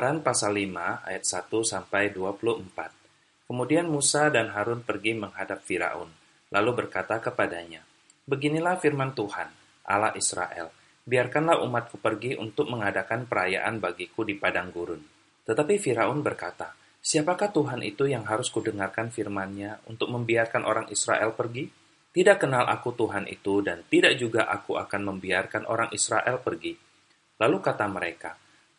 Keluaran pasal 5 ayat 1 sampai 24. Kemudian Musa dan Harun pergi menghadap Firaun, lalu berkata kepadanya, Beginilah firman Tuhan, Allah Israel, biarkanlah umatku pergi untuk mengadakan perayaan bagiku di padang gurun. Tetapi Firaun berkata, Siapakah Tuhan itu yang harus kudengarkan firman-Nya untuk membiarkan orang Israel pergi? Tidak kenal aku Tuhan itu dan tidak juga aku akan membiarkan orang Israel pergi. Lalu kata mereka,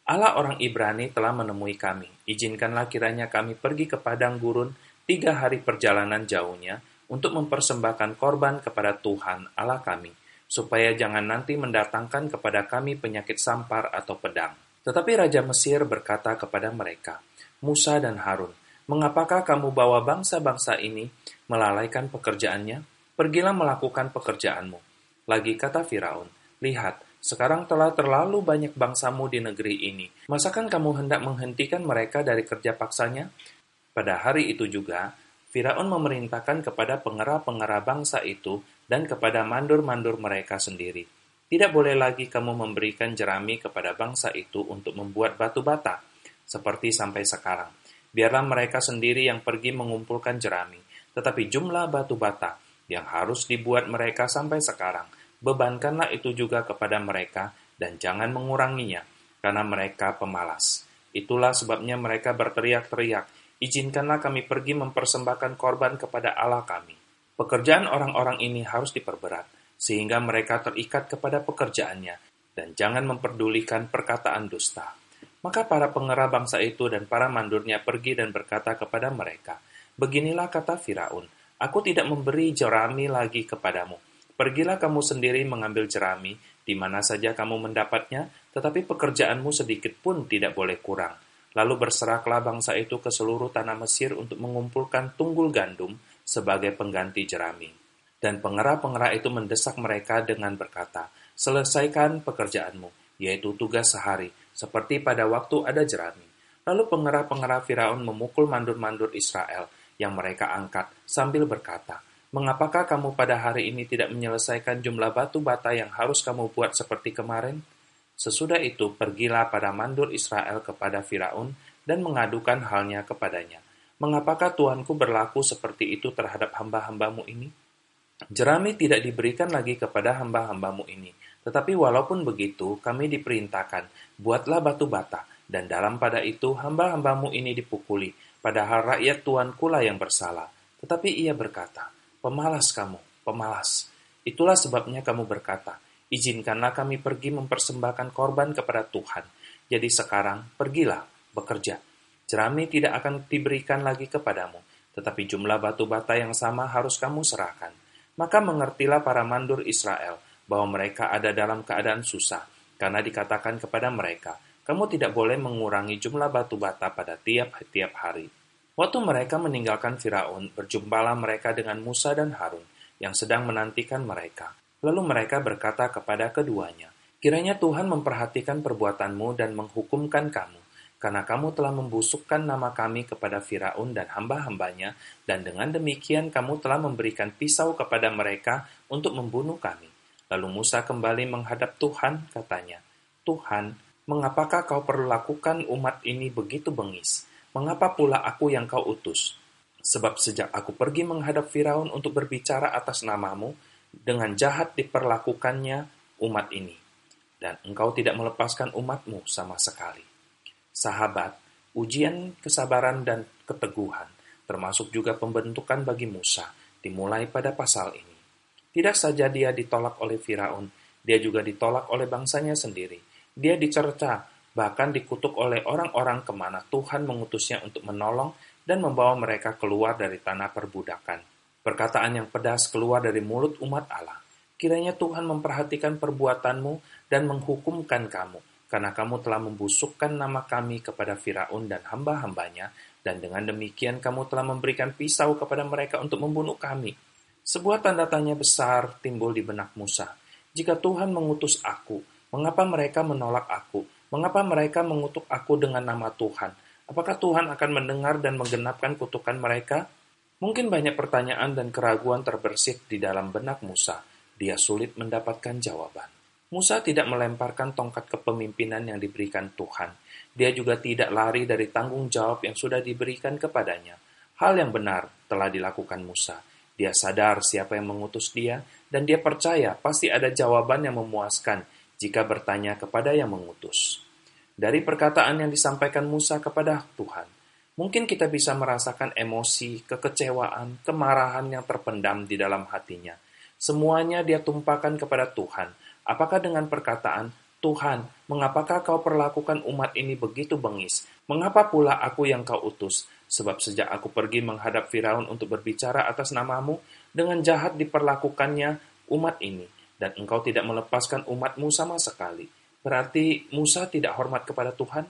Allah orang Ibrani telah menemui kami. Izinkanlah kiranya kami pergi ke padang gurun tiga hari perjalanan jauhnya untuk mempersembahkan korban kepada Tuhan Allah kami, supaya jangan nanti mendatangkan kepada kami penyakit sampar atau pedang. Tetapi Raja Mesir berkata kepada mereka, Musa dan Harun, mengapakah kamu bawa bangsa-bangsa ini melalaikan pekerjaannya? Pergilah melakukan pekerjaanmu. Lagi kata Firaun, lihat, sekarang telah terlalu banyak bangsamu di negeri ini. Masakan kamu hendak menghentikan mereka dari kerja paksanya? Pada hari itu juga, Firaun memerintahkan kepada pengerah-pengerah bangsa itu dan kepada mandur-mandur mereka sendiri. Tidak boleh lagi kamu memberikan jerami kepada bangsa itu untuk membuat batu bata, seperti sampai sekarang. Biarlah mereka sendiri yang pergi mengumpulkan jerami, tetapi jumlah batu bata yang harus dibuat mereka sampai sekarang – bebankanlah itu juga kepada mereka dan jangan menguranginya, karena mereka pemalas. Itulah sebabnya mereka berteriak-teriak, izinkanlah kami pergi mempersembahkan korban kepada Allah kami. Pekerjaan orang-orang ini harus diperberat, sehingga mereka terikat kepada pekerjaannya, dan jangan memperdulikan perkataan dusta. Maka para pengerah bangsa itu dan para mandurnya pergi dan berkata kepada mereka, Beginilah kata Firaun, Aku tidak memberi jerami lagi kepadamu, Pergilah kamu sendiri mengambil jerami, di mana saja kamu mendapatnya, tetapi pekerjaanmu sedikit pun tidak boleh kurang. Lalu berserahlah bangsa itu ke seluruh tanah Mesir untuk mengumpulkan tunggul gandum sebagai pengganti jerami. Dan pengerah-pengerah itu mendesak mereka dengan berkata, Selesaikan pekerjaanmu, yaitu tugas sehari, seperti pada waktu ada jerami. Lalu pengerah-pengerah Firaun memukul mandur-mandur Israel yang mereka angkat sambil berkata, Mengapakah kamu pada hari ini tidak menyelesaikan jumlah batu bata yang harus kamu buat seperti kemarin? Sesudah itu, pergilah pada mandur Israel kepada Firaun dan mengadukan halnya kepadanya. Mengapakah Tuanku berlaku seperti itu terhadap hamba-hambamu ini? Jerami tidak diberikan lagi kepada hamba-hambamu ini. Tetapi walaupun begitu, kami diperintahkan, buatlah batu bata, dan dalam pada itu hamba-hambamu ini dipukuli, padahal rakyat Tuanku lah yang bersalah. Tetapi ia berkata, Pemalas kamu, pemalas. Itulah sebabnya kamu berkata, izinkanlah kami pergi mempersembahkan korban kepada Tuhan. Jadi sekarang, pergilah, bekerja. Jerami tidak akan diberikan lagi kepadamu, tetapi jumlah batu bata yang sama harus kamu serahkan. Maka mengertilah para mandur Israel bahwa mereka ada dalam keadaan susah, karena dikatakan kepada mereka, kamu tidak boleh mengurangi jumlah batu bata pada tiap-tiap hari. Waktu mereka meninggalkan Firaun, berjumpalah mereka dengan Musa dan Harun yang sedang menantikan mereka. Lalu mereka berkata kepada keduanya, Kiranya Tuhan memperhatikan perbuatanmu dan menghukumkan kamu, karena kamu telah membusukkan nama kami kepada Firaun dan hamba-hambanya, dan dengan demikian kamu telah memberikan pisau kepada mereka untuk membunuh kami. Lalu Musa kembali menghadap Tuhan, katanya, Tuhan, mengapakah kau perlakukan umat ini begitu bengis? Mengapa pula aku yang kau utus? Sebab sejak aku pergi menghadap Firaun untuk berbicara atas namamu, dengan jahat diperlakukannya umat ini. Dan engkau tidak melepaskan umatmu sama sekali. Sahabat, ujian kesabaran dan keteguhan, termasuk juga pembentukan bagi Musa, dimulai pada pasal ini. Tidak saja dia ditolak oleh Firaun, dia juga ditolak oleh bangsanya sendiri. Dia dicerca bahkan dikutuk oleh orang-orang ke mana Tuhan mengutusnya untuk menolong dan membawa mereka keluar dari tanah perbudakan. Perkataan yang pedas keluar dari mulut umat Allah. Kiranya Tuhan memperhatikan perbuatanmu dan menghukumkan kamu, karena kamu telah membusukkan nama kami kepada Firaun dan hamba-hambanya, dan dengan demikian kamu telah memberikan pisau kepada mereka untuk membunuh kami. Sebuah tanda tanya besar timbul di benak Musa. Jika Tuhan mengutus aku, mengapa mereka menolak aku? Mengapa mereka mengutuk aku dengan nama Tuhan? Apakah Tuhan akan mendengar dan menggenapkan kutukan mereka? Mungkin banyak pertanyaan dan keraguan terbersit di dalam benak Musa. Dia sulit mendapatkan jawaban. Musa tidak melemparkan tongkat kepemimpinan yang diberikan Tuhan. Dia juga tidak lari dari tanggung jawab yang sudah diberikan kepadanya. Hal yang benar telah dilakukan Musa. Dia sadar siapa yang mengutus dia, dan dia percaya pasti ada jawaban yang memuaskan jika bertanya kepada yang mengutus. Dari perkataan yang disampaikan Musa kepada Tuhan, mungkin kita bisa merasakan emosi, kekecewaan, kemarahan yang terpendam di dalam hatinya. Semuanya dia tumpahkan kepada Tuhan, Apakah dengan perkataan, Tuhan, mengapakah kau perlakukan umat ini begitu bengis? Mengapa pula aku yang kau utus? Sebab sejak aku pergi menghadap Firaun untuk berbicara atas namamu, dengan jahat diperlakukannya umat ini, dan engkau tidak melepaskan umatmu sama sekali. Berarti Musa tidak hormat kepada Tuhan?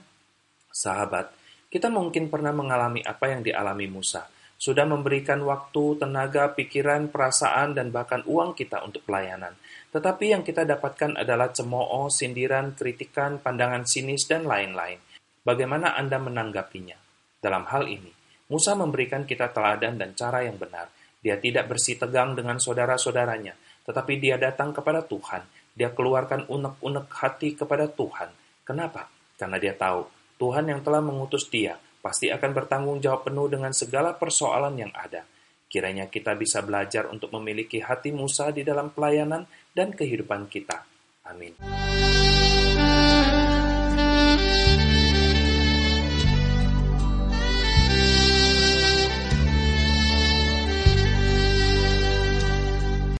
Sahabat, kita mungkin pernah mengalami apa yang dialami Musa. Sudah memberikan waktu, tenaga, pikiran, perasaan, dan bahkan uang kita untuk pelayanan. Tetapi yang kita dapatkan adalah cemooh, sindiran, kritikan, pandangan sinis, dan lain-lain. Bagaimana Anda menanggapinya? Dalam hal ini, Musa memberikan kita teladan dan cara yang benar. Dia tidak bersih tegang dengan saudara-saudaranya, tetapi dia datang kepada Tuhan. Dia keluarkan unek-unek hati kepada Tuhan. Kenapa? Karena dia tahu Tuhan yang telah mengutus dia pasti akan bertanggung jawab penuh dengan segala persoalan yang ada. Kiranya kita bisa belajar untuk memiliki hati Musa di dalam pelayanan dan kehidupan kita. Amin.